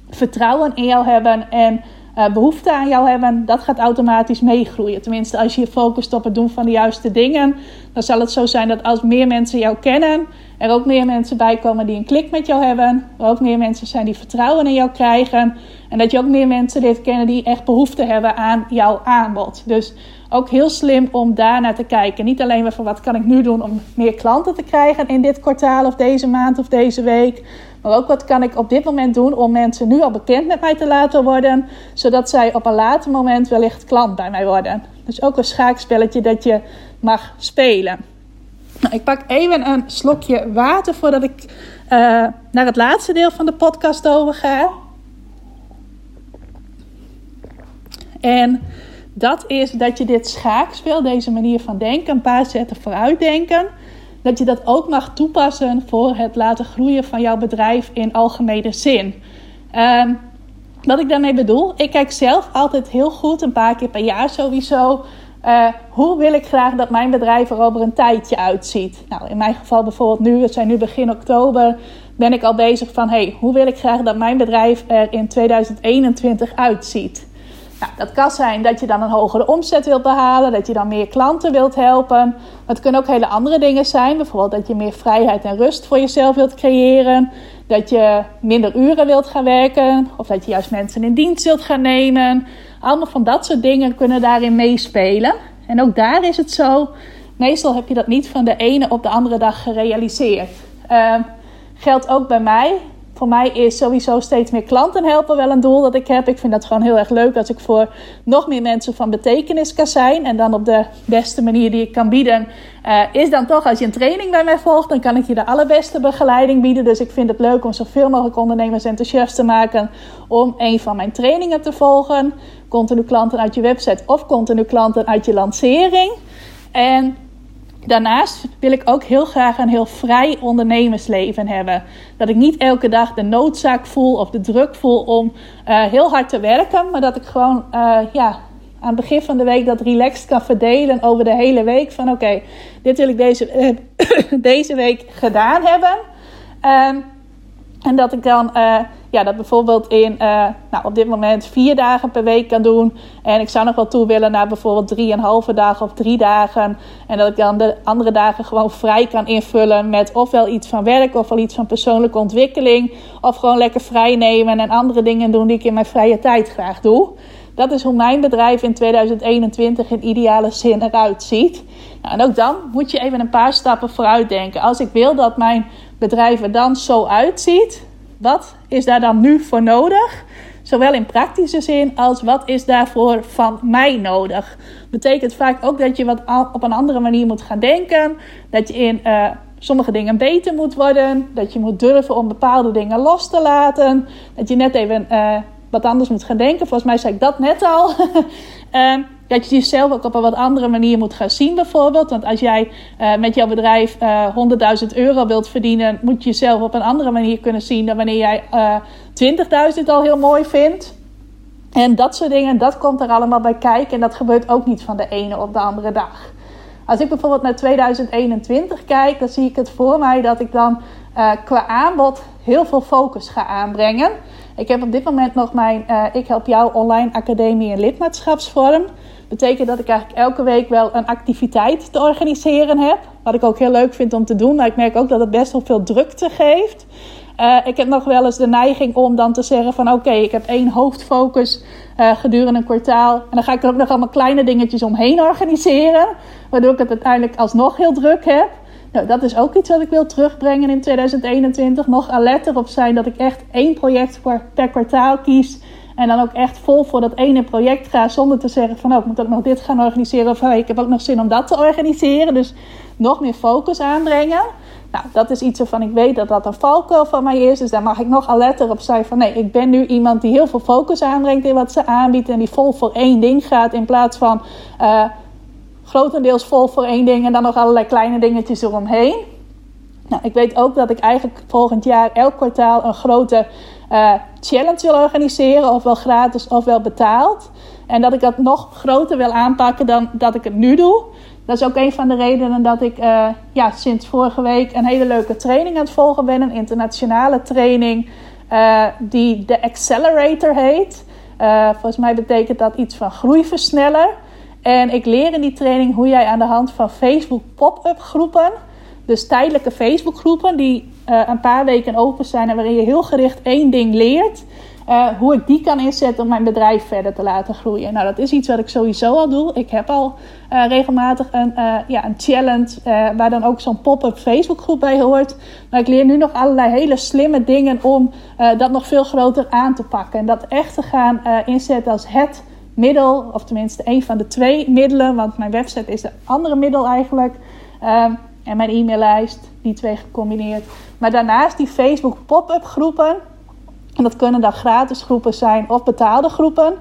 vertrouwen in jou hebben... en uh, behoefte aan jou hebben, dat gaat automatisch meegroeien. Tenminste, als je je focust op het doen van de juiste dingen, dan zal het zo zijn dat als meer mensen jou kennen, er ook meer mensen bij komen die een klik met jou hebben, er ook meer mensen zijn die vertrouwen in jou krijgen en dat je ook meer mensen leert kennen die echt behoefte hebben aan jouw aanbod. Dus ook heel slim om daar naar te kijken. Niet alleen van wat kan ik nu doen om meer klanten te krijgen in dit kwartaal of deze maand of deze week. Maar ook wat kan ik op dit moment doen om mensen nu al bekend met mij te laten worden. Zodat zij op een later moment wellicht klant bij mij worden. Dus ook een schaakspelletje dat je mag spelen. Nou, ik pak even een slokje water voordat ik uh, naar het laatste deel van de podcast overga. En dat is dat je dit schaakspel, deze manier van denken, een paar zetten vooruit denken, dat je dat ook mag toepassen voor het laten groeien van jouw bedrijf in algemene zin. Um, wat ik daarmee bedoel, ik kijk zelf altijd heel goed, een paar keer per jaar sowieso. Uh, hoe wil ik graag dat mijn bedrijf er over een tijdje uitziet? Nou, in mijn geval bijvoorbeeld nu, het zijn nu begin oktober, ben ik al bezig van hey, hoe wil ik graag dat mijn bedrijf er in 2021 uitziet? Nou, dat kan zijn dat je dan een hogere omzet wilt behalen, dat je dan meer klanten wilt helpen. het kunnen ook hele andere dingen zijn. Bijvoorbeeld dat je meer vrijheid en rust voor jezelf wilt creëren. Dat je minder uren wilt gaan werken. Of dat je juist mensen in dienst wilt gaan nemen. Allemaal van dat soort dingen kunnen daarin meespelen. En ook daar is het zo. Meestal heb je dat niet van de ene op de andere dag gerealiseerd. Uh, geldt ook bij mij voor mij is sowieso steeds meer klanten helpen wel een doel dat ik heb. Ik vind dat gewoon heel erg leuk als ik voor nog meer mensen van betekenis kan zijn. En dan op de beste manier die ik kan bieden, uh, is dan toch als je een training bij mij volgt, dan kan ik je de allerbeste begeleiding bieden. Dus ik vind het leuk om zoveel mogelijk ondernemers enthousiast te maken om een van mijn trainingen te volgen. Continu klanten uit je website of continu klanten uit je lancering. En Daarnaast wil ik ook heel graag een heel vrij ondernemersleven hebben. Dat ik niet elke dag de noodzaak voel of de druk voel om uh, heel hard te werken. Maar dat ik gewoon uh, ja, aan het begin van de week dat relaxed kan verdelen over de hele week. Van oké, dit wil ik deze, uh, deze week gedaan hebben. Um, en dat ik dan uh, ja, dat bijvoorbeeld in uh, nou, op dit moment vier dagen per week kan doen. En ik zou nog wel toe willen naar bijvoorbeeld drieënhalve dagen of drie dagen. En dat ik dan de andere dagen gewoon vrij kan invullen met ofwel iets van werk, ofwel iets van persoonlijke ontwikkeling. Of gewoon lekker vrij nemen en andere dingen doen die ik in mijn vrije tijd graag doe. Dat is hoe mijn bedrijf in 2021 in ideale zin eruit ziet. Nou, en ook dan moet je even een paar stappen vooruit denken. Als ik wil dat mijn bedrijf er dan zo uitziet, wat is daar dan nu voor nodig? Zowel in praktische zin als wat is daarvoor van mij nodig. Betekent vaak ook dat je wat op een andere manier moet gaan denken. Dat je in uh, sommige dingen beter moet worden. Dat je moet durven om bepaalde dingen los te laten. Dat je net even uh, wat anders moet gaan denken. Volgens mij zei ik dat net al. uh, dat je jezelf ook op een wat andere manier moet gaan zien, bijvoorbeeld. Want als jij uh, met jouw bedrijf uh, eh, 100.000 euro wilt verdienen, moet je jezelf op een andere manier kunnen zien dan wanneer jij uh, eh, 20.000 al heel mooi vindt. En dat soort dingen, dat komt er allemaal bij kijken. En dat gebeurt ook niet van de ene op de andere dag. Als ik bijvoorbeeld naar 2021 kijk, dan zie ik het voor mij dat ik dan qua aanbod heel veel focus ga aanbrengen. Ik heb op dit moment nog mijn Ik Help Jou online academie en lidmaatschapsvorm betekent dat ik eigenlijk elke week wel een activiteit te organiseren heb. Wat ik ook heel leuk vind om te doen. Maar ik merk ook dat het best wel veel drukte geeft. Uh, ik heb nog wel eens de neiging om dan te zeggen van oké, ik heb één hoofdfocus uh, gedurende een kwartaal. En dan ga ik er ook nog allemaal kleine dingetjes omheen organiseren. Waardoor ik het uiteindelijk alsnog heel druk heb. Nou, dat is ook iets wat ik wil terugbrengen in 2021. Nog alerter op zijn dat ik echt één project per kwartaal kies. En dan ook echt vol voor dat ene project ga. Zonder te zeggen van oh, ik moet ook nog dit gaan organiseren. Of hey, ik heb ook nog zin om dat te organiseren. Dus nog meer focus aanbrengen. Nou, dat is iets waarvan ik weet dat dat een valkuil van mij is. Dus daar mag ik nog alerter op zijn van nee, ik ben nu iemand die heel veel focus aanbrengt in wat ze aanbiedt. En die vol voor één ding gaat in plaats van uh, grotendeels vol voor één ding en dan nog allerlei kleine dingetjes eromheen. Nou, ik weet ook dat ik eigenlijk volgend jaar elk kwartaal een grote uh, challenge wil organiseren, ofwel gratis ofwel betaald. En dat ik dat nog groter wil aanpakken dan dat ik het nu doe. Dat is ook een van de redenen dat ik uh, ja, sinds vorige week een hele leuke training aan het volgen ben. Een internationale training uh, die de Accelerator heet. volgens mij betekent dat iets van groeiversneller. En ik leer in die training hoe jij aan de hand van Facebook pop-up groepen, dus tijdelijke Facebook groepen die een paar weken open zijn en waarin je heel gericht één ding leert. Uh, hoe ik die kan inzetten om mijn bedrijf verder te laten groeien. Nou, dat is iets wat ik sowieso al doe. Ik heb al uh, regelmatig een, ja, een challenge waar dan ook zo'n pop-up Facebookgroep bij hoort. Maar ik leer nu nog allerlei hele slimme dingen om dat nog veel groter aan te pakken. En dat echt te gaan inzetten als het middel, of tenminste een van de twee middelen, want mijn website is de andere middel eigenlijk. En mijn e-maillijst, die twee gecombineerd. Maar daarnaast die Facebook pop-up groepen en dat kunnen dan gratis groepen zijn of betaalde groepen.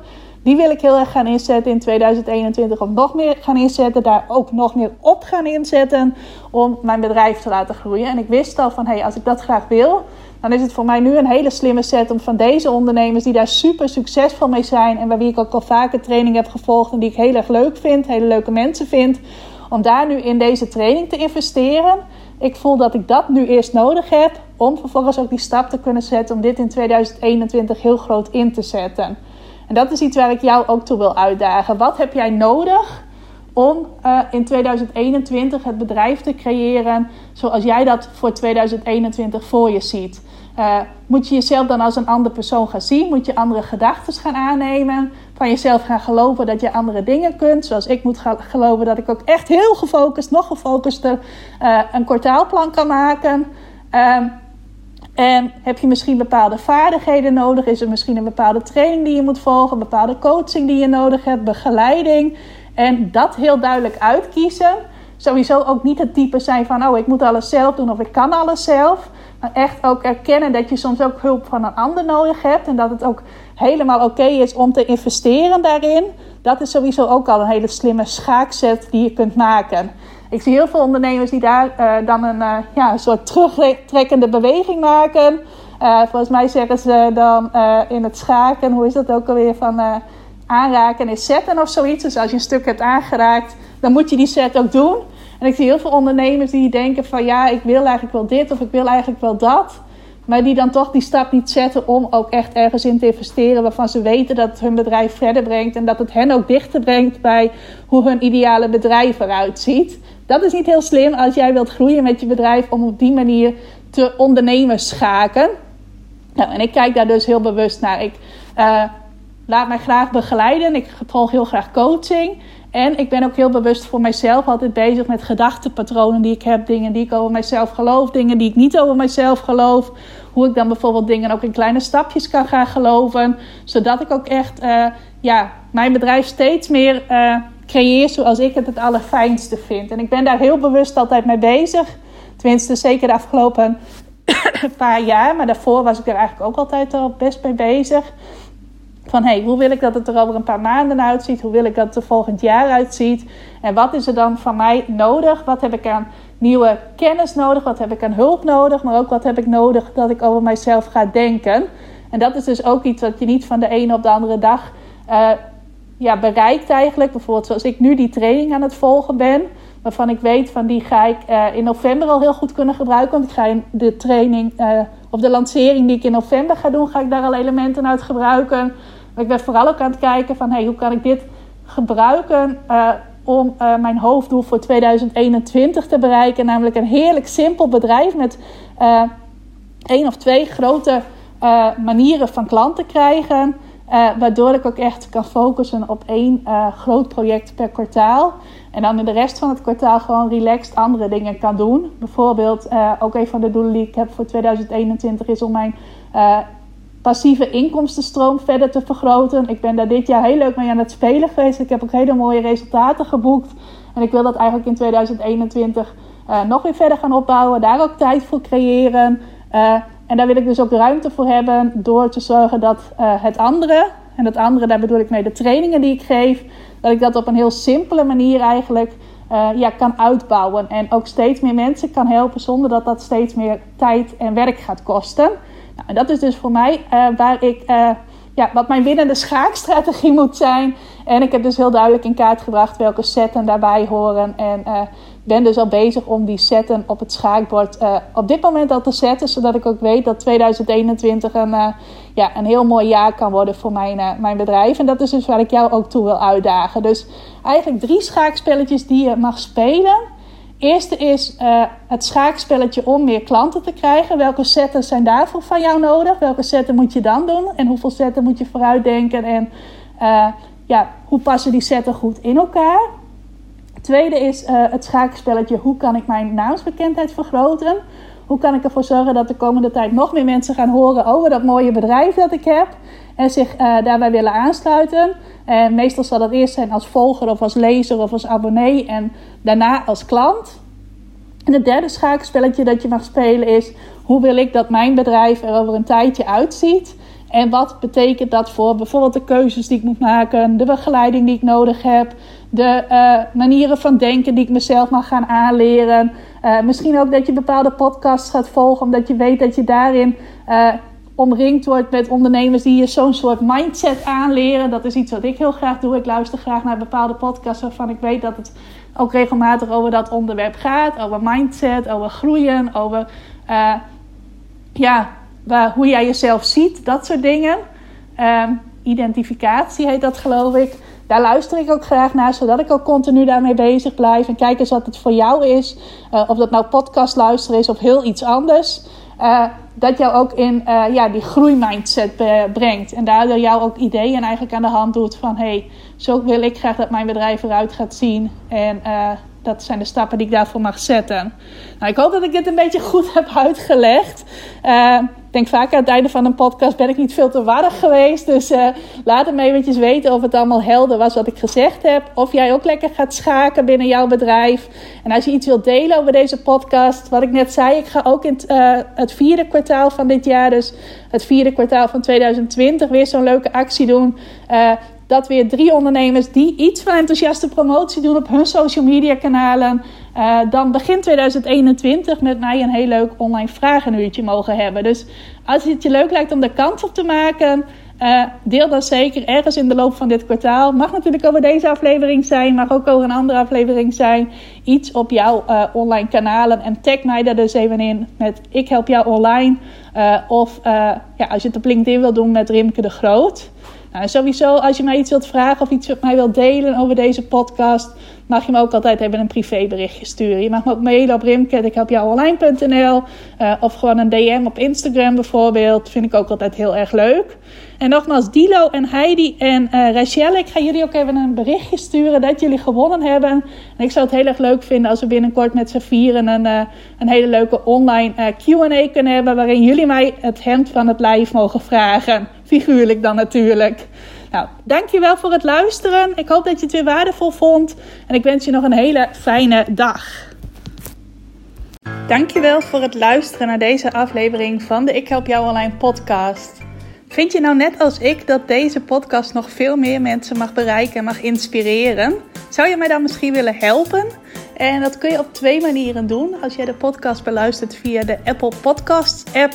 Die wil ik heel erg gaan inzetten in 2021. Om nog meer gaan inzetten. Daar ook nog meer op gaan inzetten. Om mijn bedrijf te laten groeien. En ik wist al van, hé, hey, als ik dat graag wil. Dan is het voor mij nu een hele slimme set om van deze ondernemers die daar super succesvol mee zijn. En bij wie ik ook al vaker training heb gevolgd. En die ik heel erg leuk vind. Hele leuke mensen vind. Om daar nu in deze training te investeren. Ik voel dat ik dat nu eerst nodig heb om vervolgens ook die stap te kunnen zetten om dit in 2021 heel groot in te zetten. En dat is iets waar ik jou ook toe wil uitdagen. Wat heb jij nodig om uh, in 2021 het bedrijf te creëren zoals jij dat voor 2021 voor je ziet? Uh, moet je jezelf dan als een andere persoon gaan zien? Moet je andere gedachten gaan aannemen? Van jezelf gaan geloven dat je andere dingen kunt? Zoals ik moet gaan geloven dat ik ook echt heel gefocust, nog gefocuster, uh, een kwartaalplan kan maken. Uh, en heb je misschien bepaalde vaardigheden nodig? Is er misschien een bepaalde training die je moet volgen? Een bepaalde coaching die je nodig hebt? Begeleiding? En dat heel duidelijk uitkiezen. Sowieso ook niet het type zijn van, oh, ik moet alles zelf doen of ik kan alles zelf. Echt ook erkennen dat je soms ook hulp van een ander nodig hebt. En dat het ook helemaal oké is om te investeren daarin. Dat is sowieso ook al een hele slimme schaakzet die je kunt maken. Ik zie heel veel ondernemers die daar uh, dan een, uh, ja, een soort terugtrekkende beweging maken. Uh, volgens mij zeggen ze dan in het schaken, hoe is dat ook alweer, van aanraken is zetten of zoiets. Dus als je een stuk hebt aangeraakt, dan moet je die set ook doen. En ik zie heel veel ondernemers die denken van ja, ik wil eigenlijk wel dit of ik wil eigenlijk wel dat. Maar die dan toch die stap niet zetten om ook echt ergens in te investeren waarvan ze weten dat het hun bedrijf verder brengt en dat het hen ook dichter brengt bij hoe hun ideale bedrijf eruit ziet. Dat is niet heel slim als jij wilt groeien met je bedrijf om op die manier te ondernemen schaken. Nou, en ik kijk daar dus heel bewust naar. Ik uh, laat mij graag begeleiden. Ik volg heel graag coaching. En ik ben ook heel bewust voor mijzelf altijd bezig met gedachtenpatronen die ik heb, dingen die ik over mijzelf geloof, dingen die ik niet over mijzelf geloof. Hoe ik dan bijvoorbeeld dingen ook in kleine stapjes kan gaan geloven, zodat ik ook echt uh, ja, mijn bedrijf steeds meer uh, creëer zoals ik het het allerfijnste vind. En ik ben daar heel bewust altijd mee bezig. Tenminste, zeker de afgelopen paar jaar. Maar daarvoor was ik er eigenlijk ook altijd al best mee bezig. Van hey, hoe wil ik dat het er over een paar maanden uitziet? Hoe wil ik dat het er volgend jaar uitziet? En wat is er dan van mij nodig? Wat heb ik aan nieuwe kennis nodig? Wat heb ik aan hulp nodig? Maar ook wat heb ik nodig dat ik over mijzelf ga denken? En dat is dus ook iets wat je niet van de ene op de andere dag uh, ja, bereikt eigenlijk. Bijvoorbeeld zoals ik nu die training aan het volgen ben. Waarvan ik weet van die ga ik uh, in november al heel goed kunnen gebruiken. Want ik ga in de training uh, of de lancering die ik in november ga doen, ga ik daar al elementen uit gebruiken. Maar ik ben vooral ook aan het kijken van hey, hoe kan ik dit gebruiken uh, om mijn hoofddoel voor 2021 te bereiken. Namelijk een heerlijk simpel bedrijf met één of twee grote manieren van klanten krijgen. Uh, waardoor ik ook echt kan focussen op één uh, groot project per kwartaal. En dan in de rest van het kwartaal gewoon relaxed andere dingen kan doen. Bijvoorbeeld, uh, ook een van de doelen die ik heb voor 2021 is om mijn passieve inkomstenstroom verder te vergroten. Ik ben daar dit jaar heel leuk mee aan het spelen geweest. Ik heb ook hele mooie resultaten geboekt. En ik wil dat eigenlijk in 2021 nog weer verder gaan opbouwen. Daar ook tijd voor creëren. En daar wil ik dus ook ruimte voor hebben door te zorgen dat uh, het andere, en dat andere, daar bedoel ik mee de trainingen die ik geef, dat ik dat op een heel simpele manier eigenlijk uh, ja, kan uitbouwen. En ook steeds meer mensen kan helpen zonder dat dat steeds meer tijd en werk gaat kosten. Nou, en dat is dus voor mij uh, waar ik ja, wat mijn winnende schaakstrategie moet zijn. En ik heb dus heel duidelijk in kaart gebracht welke setten daarbij horen. En ben dus al bezig om die setten op het schaakbord uh, op dit moment al te zetten. Zodat ik ook weet dat 2021 een, uh, ja, een heel mooi jaar kan worden voor mijn, mijn bedrijf. En dat is dus waar ik jou ook toe wil uitdagen. Dus eigenlijk drie schaakspelletjes die je mag spelen. Eerste is het schaakspelletje om meer klanten te krijgen. Welke setten zijn daarvoor van jou nodig? Welke setten moet je dan doen? En hoeveel setten moet je vooruitdenken? En ja, hoe passen die setten goed in elkaar? Tweede is uh, het schaakspelletje hoe kan ik mijn naamsbekendheid vergroten? Hoe kan ik ervoor zorgen dat de komende tijd nog meer mensen gaan horen over dat mooie bedrijf dat ik heb? En zich daarbij willen aansluiten. En meestal zal dat eerst zijn als volger of als lezer of als abonnee en daarna als klant. En het derde schaakspelletje dat je mag spelen is: hoe wil ik dat mijn bedrijf er over een tijdje uitziet? En wat betekent dat voor bijvoorbeeld de keuzes die ik moet maken, de begeleiding die ik nodig heb, de uh, manieren van denken die ik mezelf mag gaan aanleren. Uh, misschien ook dat je bepaalde podcasts gaat volgen, omdat je weet dat je daarin uh, omringd wordt met ondernemers die je zo'n soort mindset aanleren. Dat is iets wat ik heel graag doe. Ik luister graag naar bepaalde podcasts waarvan ik weet dat het ook regelmatig over dat onderwerp gaat. Over mindset, over groeien, over ja, waar, hoe jij jezelf ziet, dat soort dingen. Uh, identificatie heet dat geloof ik. Daar luister ik ook graag naar, zodat ik ook continu daarmee bezig blijf. En kijk eens wat het voor jou is. Uh, of dat nou podcast luisteren is of heel iets anders. Uh, dat jou ook in uh, ja, die groeimindset brengt. En daardoor jou ook ideeën eigenlijk aan de hand doet van... hé, hey, zo wil ik graag dat mijn bedrijf eruit gaat zien. En dat zijn de stappen die ik daarvoor mag zetten. Nou, ik hoop dat ik dit een beetje goed heb uitgelegd. Denk vaak aan het einde van een podcast ben ik niet veel te warrig geweest. Dus uh, laat het me eventjes weten of het allemaal helder was wat ik gezegd heb. Of jij ook lekker gaat schaken binnen jouw bedrijf. En als je iets wilt delen over deze podcast. Wat ik net zei, ik ga ook in het, het vierde kwartaal van dit jaar. Dus het vierde kwartaal van 2020 weer zo'n leuke actie doen. Uh, dat weer drie ondernemers die iets van enthousiaste promotie doen op hun social media kanalen. Uh, dan begin 2021 met mij een heel leuk online vragenuurtje mogen hebben. Dus als het je leuk lijkt om de kans op te maken, uh, deel dan zeker ergens in de loop van dit kwartaal. Mag natuurlijk over deze aflevering zijn, mag ook over een andere aflevering zijn. Iets op jouw uh, online kanalen en tag mij daar dus even in met ik help jou online. of ja, als je het op LinkedIn wil doen met Rimke de Groot. Nou, sowieso, als je mij iets wilt vragen of iets met mij wilt delen over deze podcast, mag je me ook altijd even een privéberichtje sturen. Je mag me ook mailen op rimke.ikhelpjouonline.nl uh, of gewoon een DM op Instagram bijvoorbeeld. Vind ik ook altijd heel erg leuk. En nogmaals, Dilo en Heidi en uh, Rachel, ik ga jullie ook even een berichtje sturen dat jullie gewonnen hebben. En ik zou het heel erg leuk vinden als we binnenkort met z'n vieren een, uh, een hele leuke online Q&A kunnen hebben... waarin jullie mij het hemd van het lijf mogen vragen. Figuurlijk dan natuurlijk. Nou, dankjewel voor het luisteren. Ik hoop dat je het weer waardevol vond. En ik wens je nog een hele fijne dag. Dankjewel voor het luisteren naar deze aflevering van de Ik Help Jou Online podcast. Vind je nou net als ik dat deze podcast nog veel meer mensen mag bereiken en mag inspireren? Zou je mij dan misschien willen helpen? En dat kun je op twee manieren doen. Als jij de podcast beluistert via de Apple Podcasts app